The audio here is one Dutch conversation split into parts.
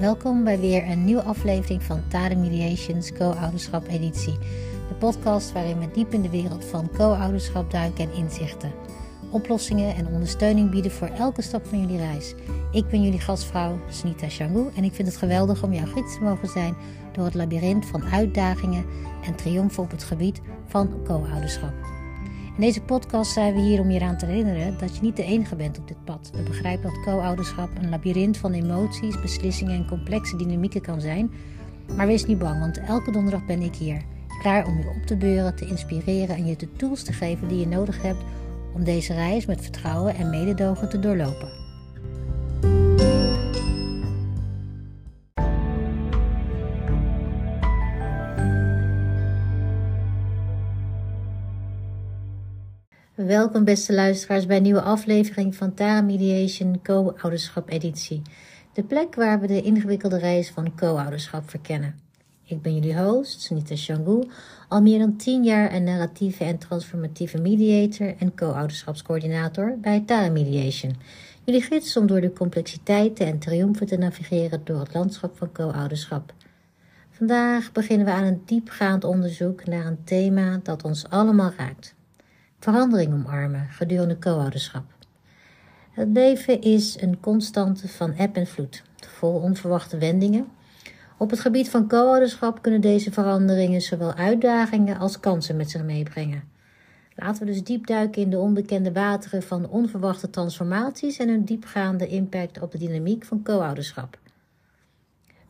Welkom bij weer een nieuwe aflevering van Tade Mediations Co-ouderschap editie. De podcast waarin we diep in de wereld van co-ouderschap duiken en inzichten. Oplossingen en ondersteuning bieden voor elke stap van jullie reis. Ik ben jullie gastvrouw Snita Shangu en ik vind het geweldig om jouw gids te mogen zijn door het labyrint van uitdagingen en triomfen op het gebied van co-ouderschap. In deze podcast zijn we hier om je eraan te herinneren dat je niet de enige bent op dit pad. We begrijpen dat co-ouderschap een labyrint van emoties, beslissingen en complexe dynamieken kan zijn. Maar wees niet bang, want elke donderdag ben ik hier. Klaar om je op te beuren, te inspireren en je de tools te geven die je nodig hebt om deze reis met vertrouwen en mededogen te doorlopen. Welkom beste luisteraars bij een nieuwe aflevering van Tara Mediation Co-ouderschap editie. De plek waar we de ingewikkelde reis van co-ouderschap verkennen. Ik ben jullie host, Sunita Shangu, al meer dan 10 jaar een narratieve en transformatieve mediator en co-ouderschapscoördinator bij Tara Mediation. Jullie gids om door de complexiteiten en triomfen te navigeren door het landschap van co-ouderschap. Vandaag beginnen we aan een diepgaand onderzoek naar een thema dat ons allemaal raakt verandering omarmen gedurende co-ouderschap. Het leven is een constante van eb en vloed, vol onverwachte wendingen. Op het gebied van co-ouderschap kunnen deze veranderingen zowel uitdagingen als kansen met zich meebrengen. Laten we dus diep duiken in de onbekende wateren van onverwachte transformaties en hun diepgaande impact op de dynamiek van co-ouderschap.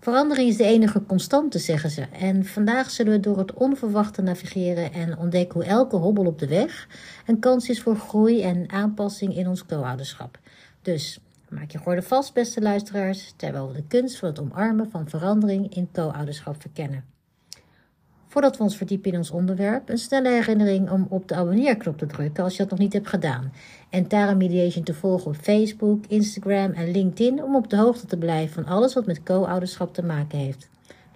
Verandering is de enige constante, zeggen ze. En vandaag zullen we door het onverwachte navigeren en ontdekken hoe elke hobbel op de weg een kans is voor groei en aanpassing in ons co-ouderschap. Dus maak je gordel vast, beste luisteraars, terwijl we de kunst van het omarmen van verandering in co-ouderschap verkennen. Voordat we ons verdiepen in ons onderwerp, een snelle herinnering om op de abonneerknop te drukken als je dat nog niet hebt gedaan. En Tara Mediation te volgen op Facebook, Instagram en LinkedIn om op de hoogte te blijven van alles wat met co-ouderschap te maken heeft.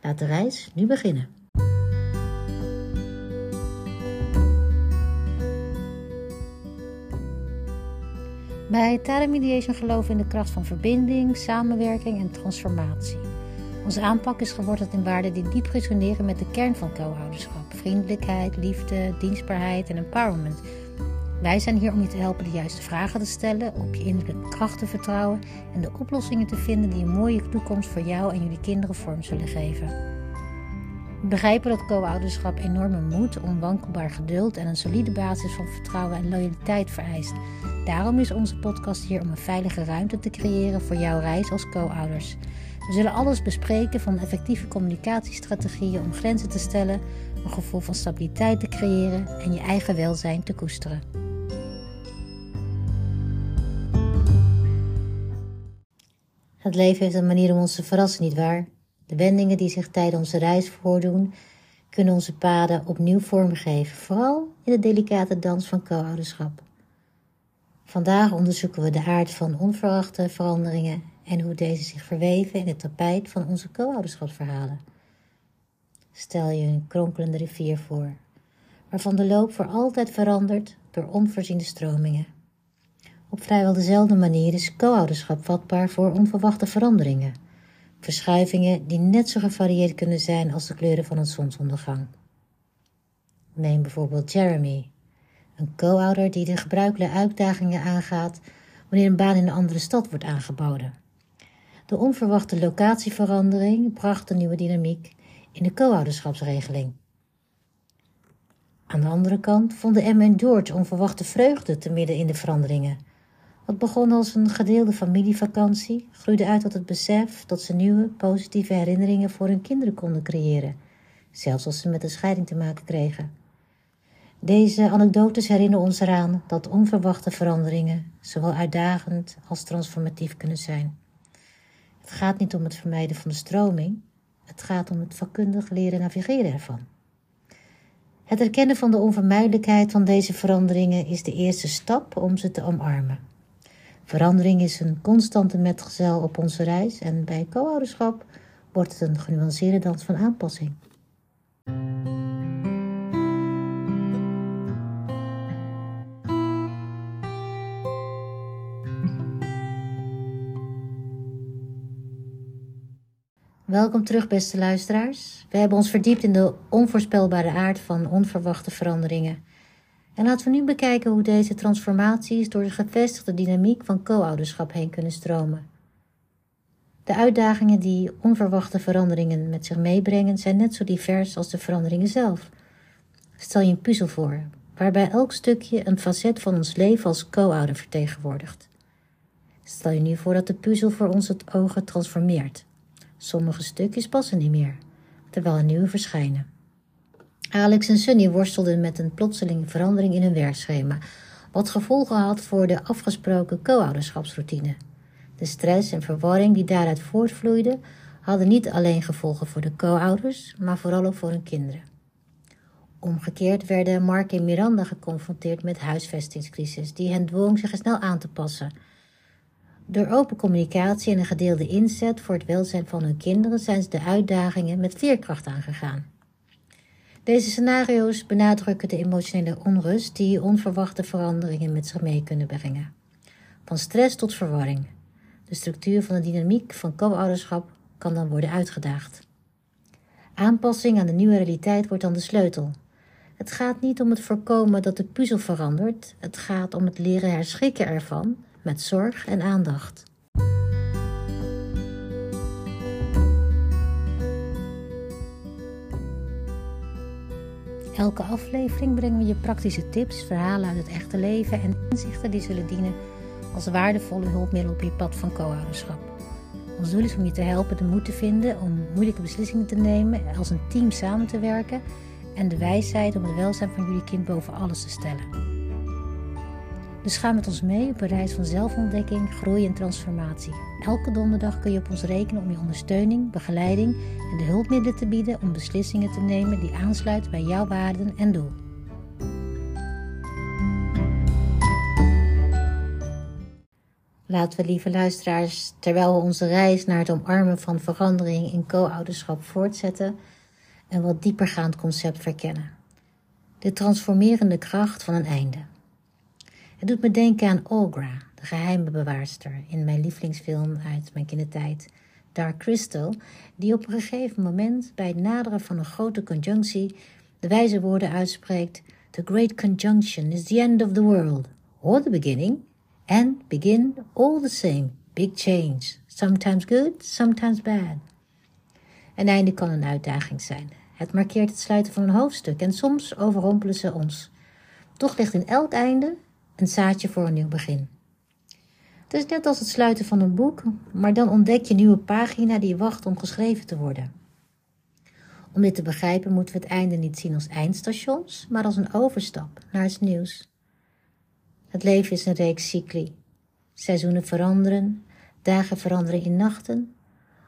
Laat de reis nu beginnen. Bij Tara Mediation geloven in de kracht van verbinding, samenwerking en transformatie. Onze aanpak is geworteld in waarden die diep resoneren met de kern van co-ouderschap: vriendelijkheid, liefde, dienstbaarheid en empowerment. Wij zijn hier om je te helpen de juiste vragen te stellen, op je innerlijke kracht te vertrouwen en de oplossingen te vinden die een mooie toekomst voor jou en jullie kinderen vorm zullen geven. We begrijpen dat co-ouderschap enorme moed, onwankelbaar geduld en een solide basis van vertrouwen en loyaliteit vereist. Daarom is onze podcast hier om een veilige ruimte te creëren voor jouw reis als co-ouders. We zullen alles bespreken van effectieve communicatiestrategieën om grenzen te stellen, een gevoel van stabiliteit te creëren en je eigen welzijn te koesteren. Het leven heeft een manier om ons te verrassen, nietwaar? De wendingen die zich tijdens onze reis voordoen, kunnen onze paden opnieuw vormgeven, vooral in de delicate dans van co-ouderschap. Vandaag onderzoeken we de aard van onverwachte veranderingen en hoe deze zich verweven in het tapijt van onze co-ouderschapsverhalen. Stel je een kronkelende rivier voor, waarvan de loop voor altijd verandert door onvoorziene stromingen. Op vrijwel dezelfde manier is co-ouderschap vatbaar voor onverwachte veranderingen, verschuivingen die net zo gevarieerd kunnen zijn als de kleuren van een zonsondergang. Neem bijvoorbeeld Jeremy, een co-ouder die de gebruikelijke uitdagingen aangaat wanneer een baan in een andere stad wordt aangeboden. De onverwachte locatieverandering bracht een nieuwe dynamiek in de co-ouderschapsregeling. Aan de andere kant vonden Emma en George onverwachte vreugde te midden in de veranderingen. Wat begon als een gedeelde familievakantie, groeide uit tot het besef dat ze nieuwe, positieve herinneringen voor hun kinderen konden creëren, zelfs als ze met een scheiding te maken kregen. Deze anekdotes herinneren ons eraan dat onverwachte veranderingen zowel uitdagend als transformatief kunnen zijn. Het gaat niet om het vermijden van de stroming, het gaat om het vakkundig leren navigeren ervan. Het erkennen van de onvermijdelijkheid van deze veranderingen is de eerste stap om ze te omarmen. Verandering is een constante metgezel op onze reis en bij co-ouderschap wordt het een genuanceerde dans van aanpassing. Welkom terug, beste luisteraars. We hebben ons verdiept in de onvoorspelbare aard van onverwachte veranderingen. En laten we nu bekijken hoe deze transformaties door de gevestigde dynamiek van co-ouderschap heen kunnen stromen. De uitdagingen die onverwachte veranderingen met zich meebrengen zijn net zo divers als de veranderingen zelf. Stel je een puzzel voor, waarbij elk stukje een facet van ons leven als co-ouder vertegenwoordigt. Stel je nu voor dat de puzzel voor ons het ogen transformeert. Sommige stukjes passen niet meer, terwijl er nieuwe verschijnen. Alex en Sunny worstelden met een plotselinge verandering in hun werkschema, wat gevolgen had voor de afgesproken co-ouderschapsroutine. De stress en verwarring die daaruit voortvloeiden, hadden niet alleen gevolgen voor de co-ouders, maar vooral ook voor hun kinderen. Omgekeerd werden Mark en Miranda geconfronteerd met huisvestingscrisis, die hen dwong zich snel aan te passen. Door open communicatie en een gedeelde inzet voor het welzijn van hun kinderen zijn ze de uitdagingen met veerkracht aangegaan. Deze scenario's benadrukken de emotionele onrust die onverwachte veranderingen met zich mee kunnen brengen. Van stress tot verwarring. De structuur van de dynamiek van co-ouderschap kan dan worden uitgedaagd. Aanpassing aan de nieuwe realiteit wordt dan de sleutel. Het gaat niet om het voorkomen dat de puzzel verandert, het gaat om het leren herschikken ervan met zorg en aandacht. Elke aflevering brengen we je praktische tips, verhalen uit het echte leven en inzichten die zullen dienen als waardevolle hulpmiddel op je pad van co-ouderschap. Ons doel is om je te helpen de moed te vinden om moeilijke beslissingen te nemen, als een team samen te werken en de wijsheid om het welzijn van jullie kind boven alles te stellen. Dus ga met ons mee op een reis van zelfontdekking, groei en transformatie. Elke donderdag kun je op ons rekenen om je ondersteuning, begeleiding en de hulpmiddelen te bieden om beslissingen te nemen die aansluiten bij jouw waarden en doel. Laten we, lieve luisteraars, terwijl we onze reis naar het omarmen van verandering in co-ouderschap voortzetten, een wat diepergaand concept verkennen. De transformerende kracht van een einde. Het doet me denken aan Olga, de geheime bewaarster in mijn lievelingsfilm uit mijn kindertijd, Dark Crystal, die op een gegeven moment bij het naderen van een grote conjunctie de wijze woorden uitspreekt: The great conjunction is the end of the world, or the beginning, and begin all the same, big change, sometimes good, sometimes bad. Een einde kan een uitdaging zijn. Het markeert het sluiten van een hoofdstuk en soms overrompelen ze ons. Toch ligt in elk einde een zaadje voor een nieuw begin. Het is net als het sluiten van een boek, maar dan ontdek je een nieuwe pagina die wacht om geschreven te worden. Om dit te begrijpen moeten we het einde niet zien als eindstations, maar als een overstap naar iets nieuws. Het leven is een reeks cycli. Seizoenen veranderen, dagen veranderen in nachten.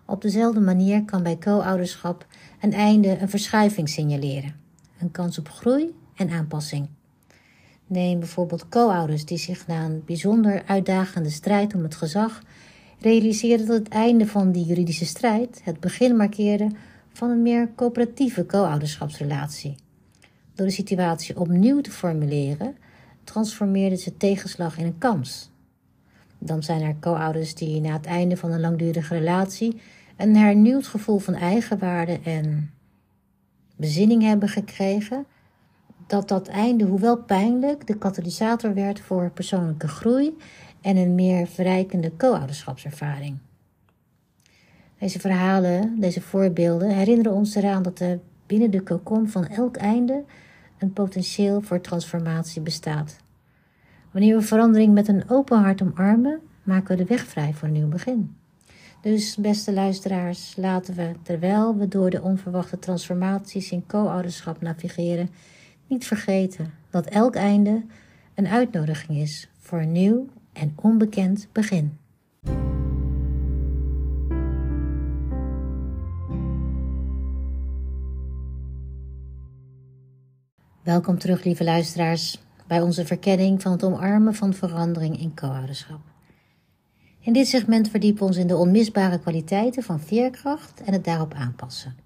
Op dezelfde manier kan bij co-ouderschap een einde een verschuiving signaleren, een kans op groei en aanpassing. Neem bijvoorbeeld co-ouders die zich na een bijzonder uitdagende strijd om het gezag realiseren dat het einde van die juridische strijd het begin markeerde van een meer coöperatieve co-ouderschapsrelatie. Door de situatie opnieuw te formuleren, transformeerden ze tegenslag in een kans. Dan zijn er co-ouders die na het einde van een langdurige relatie een hernieuwd gevoel van eigenwaarde en bezinning hebben gekregen dat dat einde, hoewel pijnlijk, de katalysator werd voor persoonlijke groei en een meer verrijkende co-ouderschapservaring. Deze verhalen, deze voorbeelden herinneren ons eraan dat er binnen de cocon van elk einde een potentieel voor transformatie bestaat. Wanneer we verandering met een open hart omarmen, maken we de weg vrij voor een nieuw begin. Dus, beste luisteraars, laten we, terwijl we door de onverwachte transformaties in co-ouderschap navigeren, niet vergeten dat elk einde een uitnodiging is voor een nieuw en onbekend begin. Welkom terug, lieve luisteraars, bij onze verkenning van het omarmen van verandering in co-ouderschap. In dit segment verdiepen we ons in de onmisbare kwaliteiten van veerkracht en het daarop aanpassen.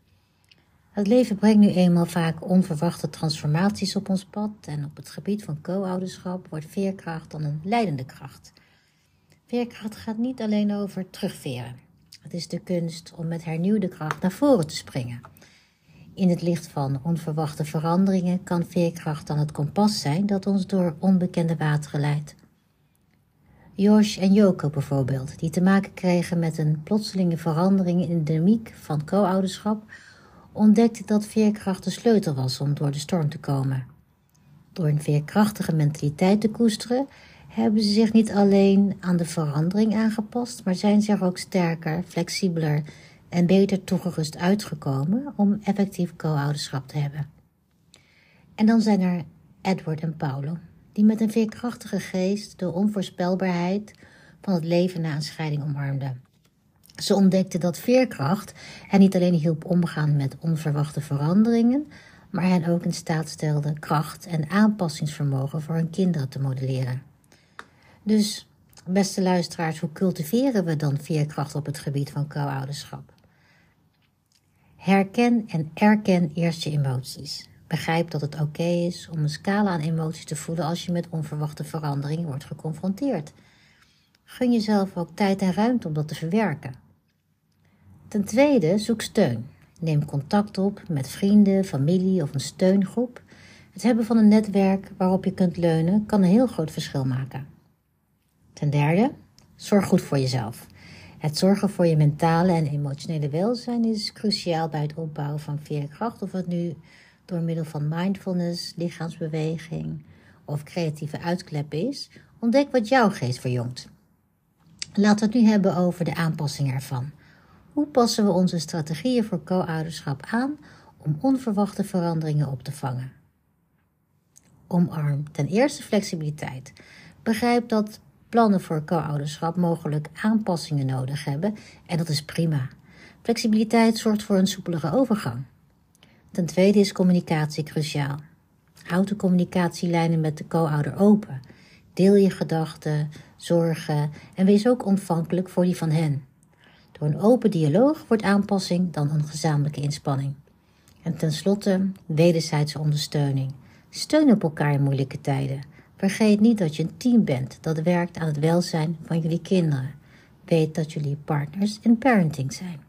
Het leven brengt nu eenmaal vaak onverwachte transformaties op ons pad en op het gebied van co-ouderschap wordt veerkracht dan een leidende kracht. Veerkracht gaat niet alleen over terugveren. Het is de kunst om met hernieuwde kracht naar voren te springen. In het licht van onverwachte veranderingen kan veerkracht dan het kompas zijn dat ons door onbekende wateren leidt. Josh en Joko bijvoorbeeld, die te maken kregen met een plotselinge verandering in de dynamiek van co-ouderschap, ontdekten dat veerkracht de sleutel was om door de storm te komen. Door een veerkrachtige mentaliteit te koesteren, hebben ze zich niet alleen aan de verandering aangepast, maar zijn ze er ook sterker, flexibeler en beter toegerust uitgekomen om effectief co-ouderschap te hebben. En dan zijn er Edward en Paulo, die met een veerkrachtige geest de onvoorspelbaarheid van het leven na een scheiding omarmden. Ze ontdekten dat veerkracht hen niet alleen hielp omgaan met onverwachte veranderingen, maar hen ook in staat stelde kracht en aanpassingsvermogen voor hun kinderen te modelleren. Dus, beste luisteraars, hoe cultiveren we dan veerkracht op het gebied van co-ouderschap? Herken en erken eerst je emoties. Begrijp dat het oké is om een scala aan emoties te voelen als je met onverwachte veranderingen wordt geconfronteerd. Gun jezelf ook tijd en ruimte om dat te verwerken. Ten tweede, zoek steun. Neem contact op met vrienden, familie of een steungroep. Het hebben van een netwerk waarop je kunt leunen kan een heel groot verschil maken. Ten derde, zorg goed voor jezelf. Het zorgen voor je mentale en emotionele welzijn is cruciaal bij het opbouwen van veerkracht, of het nu door middel van mindfulness, lichaamsbeweging of creatieve uitklep is. Ontdek wat jouw geest verjongt. Laten we het nu hebben over de aanpassing ervan. Hoe passen we onze strategieën voor co-ouderschap aan om onverwachte veranderingen op te vangen? Omarm ten eerste flexibiliteit. Begrijp dat plannen voor co-ouderschap mogelijk aanpassingen nodig hebben en dat is prima. Flexibiliteit zorgt voor een soepelere overgang. Ten tweede is communicatie cruciaal. Houd de communicatielijnen met de co-ouder open. Deel je gedachten, zorgen en wees ook ontvankelijk voor die van hen. Een open dialoog wordt aanpassing dan een gezamenlijke inspanning. En tenslotte wederzijdse ondersteuning. Steun op elkaar in moeilijke tijden. Vergeet niet dat je een team bent dat werkt aan het welzijn van jullie kinderen. Weet dat jullie partners in parenting zijn.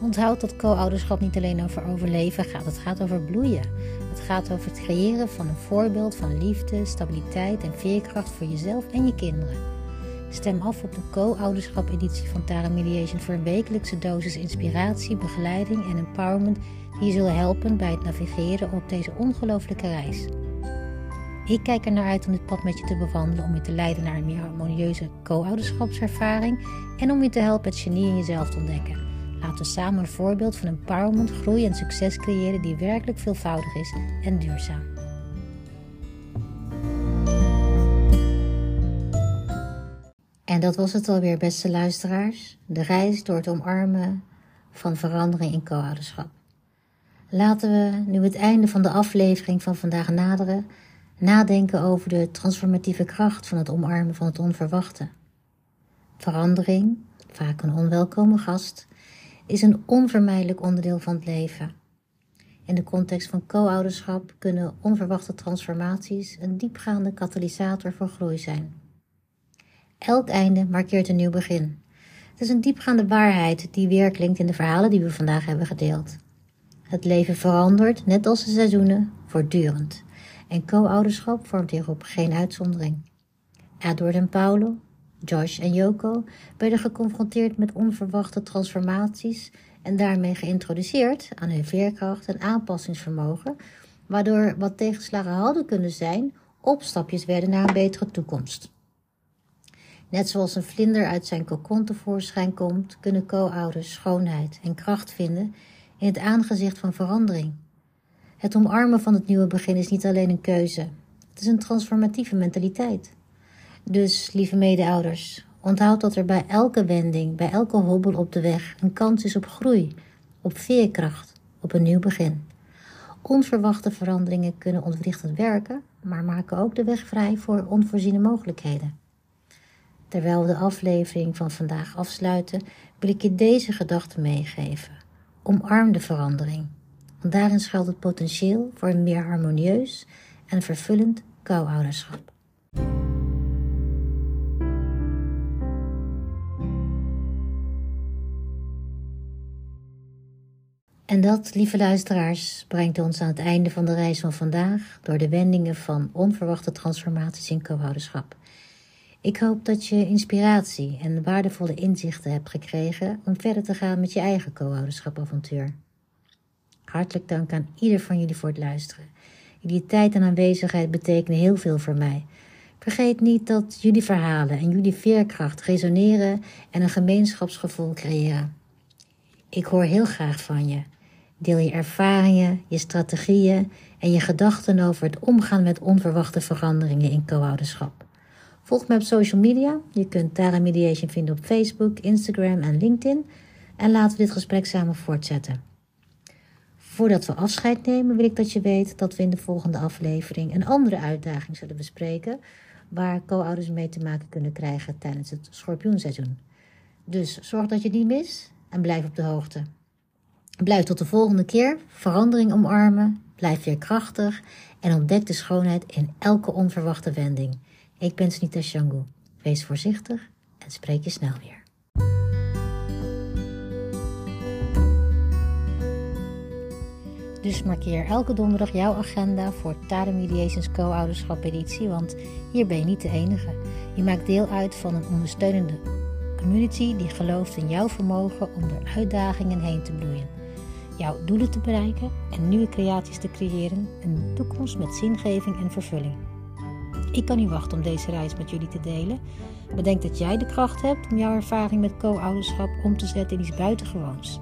Onthoud dat co-ouderschap niet alleen over overleven gaat, het gaat over bloeien. Gaat over het creëren van een voorbeeld van liefde, stabiliteit en veerkracht voor jezelf en je kinderen. Stem af op de co-ouderschap-editie van Tara Mediation voor een wekelijkse dosis inspiratie, begeleiding en empowerment die je zullen helpen bij het navigeren op deze ongelooflijke reis. Ik kijk er naar uit om dit pad met je te bewandelen, om je te leiden naar een meer harmonieuze co-ouderschapservaring en om je te helpen het genie in jezelf te ontdekken. We samen een voorbeeld van empowerment, groei en succes creëren die werkelijk veelvoudig is en duurzaam. En dat was het alweer, beste luisteraars. De reis door het omarmen van verandering in co-ouderschap. Laten we, nu het einde van de aflevering van vandaag naderen, nadenken over de transformatieve kracht van het omarmen van het onverwachte. Verandering, vaak een onwelkome gast, is een onvermijdelijk onderdeel van het leven. In de context van co-ouderschap kunnen onverwachte transformaties een diepgaande katalysator voor groei zijn. Elk einde markeert een nieuw begin. Het is een diepgaande waarheid die weerklinkt in de verhalen die we vandaag hebben gedeeld. Het leven verandert, net als de seizoenen, voortdurend. En co-ouderschap vormt hierop geen uitzondering. Edward en Paulo, Josh en Yoko werden geconfronteerd met onverwachte transformaties en daarmee geïntroduceerd aan hun veerkracht en aanpassingsvermogen, waardoor wat tegenslagen hadden kunnen zijn, opstapjes werden naar een betere toekomst. Net zoals een vlinder uit zijn kokon tevoorschijn komt, kunnen co-ouders schoonheid en kracht vinden in het aangezicht van verandering. Het omarmen van het nieuwe begin is niet alleen een keuze, het is een transformatieve mentaliteit. Dus, lieve medeouders, onthoud dat er bij elke wending, bij elke hobbel op de weg, een kans is op groei, op veerkracht, op een nieuw begin. Onverwachte veranderingen kunnen ontwrichtend werken, maar maken ook de weg vrij voor onvoorziene mogelijkheden. Terwijl we de aflevering van vandaag afsluiten, wil ik je deze gedachte meegeven. Omarm de verandering, want daarin schuilt het potentieel voor een meer harmonieus en vervullend co-ouderschap. En dat, lieve luisteraars, brengt ons aan het einde van de reis van vandaag door de wendingen van onverwachte transformaties in co-ouderschap. Ik hoop dat je inspiratie en waardevolle inzichten hebt gekregen om verder te gaan met je eigen co-ouderschapavontuur. Hartelijk dank aan ieder van jullie voor het luisteren. Jullie tijd en aanwezigheid betekenen heel veel voor mij. Vergeet niet dat jullie verhalen en jullie veerkracht resoneren en een gemeenschapsgevoel creëren. Ik hoor heel graag van je. Deel je ervaringen, je strategieën en je gedachten over het omgaan met onverwachte veranderingen in co-ouderschap. Volg me op social media. Je kunt Tara Mediation vinden op Facebook, Instagram en LinkedIn. En laten we dit gesprek samen voortzetten. Voordat we afscheid nemen, wil ik dat je weet dat we in de volgende aflevering een andere uitdaging zullen bespreken, waar co-ouders mee te maken kunnen krijgen tijdens het schorpioenseizoen. Dus zorg dat je die mist en blijf op de hoogte. Blijf tot de volgende keer, verandering omarmen, blijf weer krachtig en ontdek de schoonheid in elke onverwachte wending. Ik ben Snita Shangu. Wees voorzichtig en spreek je snel weer. Dus markeer elke donderdag jouw agenda voor Tade Mediations Co-ouderschap editie, want hier ben je niet de enige. Je maakt deel uit van een ondersteunende community die gelooft in jouw vermogen om door uitdagingen heen te bloeien. Jouw doelen te bereiken en nieuwe creaties te creëren, een toekomst met zingeving en vervulling. Ik kan niet wachten om deze reis met jullie te delen. Bedenk dat jij de kracht hebt om jouw ervaring met co-ouderschap om te zetten in iets buitengewoons.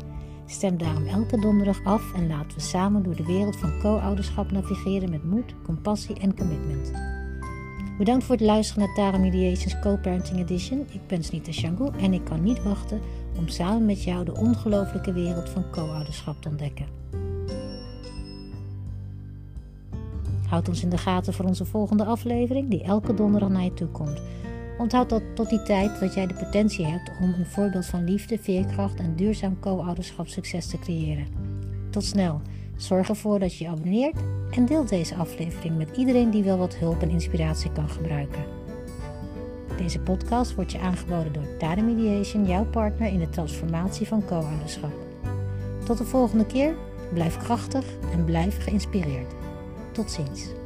Stem daarom elke donderdag af en laten we samen door de wereld van co-ouderschap navigeren met moed, compassie en commitment. Bedankt voor het luisteren naar Tara Mediations Co-Parenting Edition. Ik ben Snita Shangu en ik kan niet wachten om samen met jou de ongelooflijke wereld van co-ouderschap te ontdekken. Houd ons in de gaten voor onze volgende aflevering, die elke donderdag naar je toe komt. Onthoud dat tot die tijd dat jij de potentie hebt om een voorbeeld van liefde, veerkracht en duurzaam co-ouderschap succes te creëren. Tot snel. Zorg ervoor dat je je abonneert en deelt deze aflevering met iedereen die wel wat hulp en inspiratie kan gebruiken. Deze podcast wordt je aangeboden door Tade Mediation, jouw partner in de transformatie van co-ouderschap. Tot de volgende keer, blijf krachtig en blijf geïnspireerd. Tot ziens.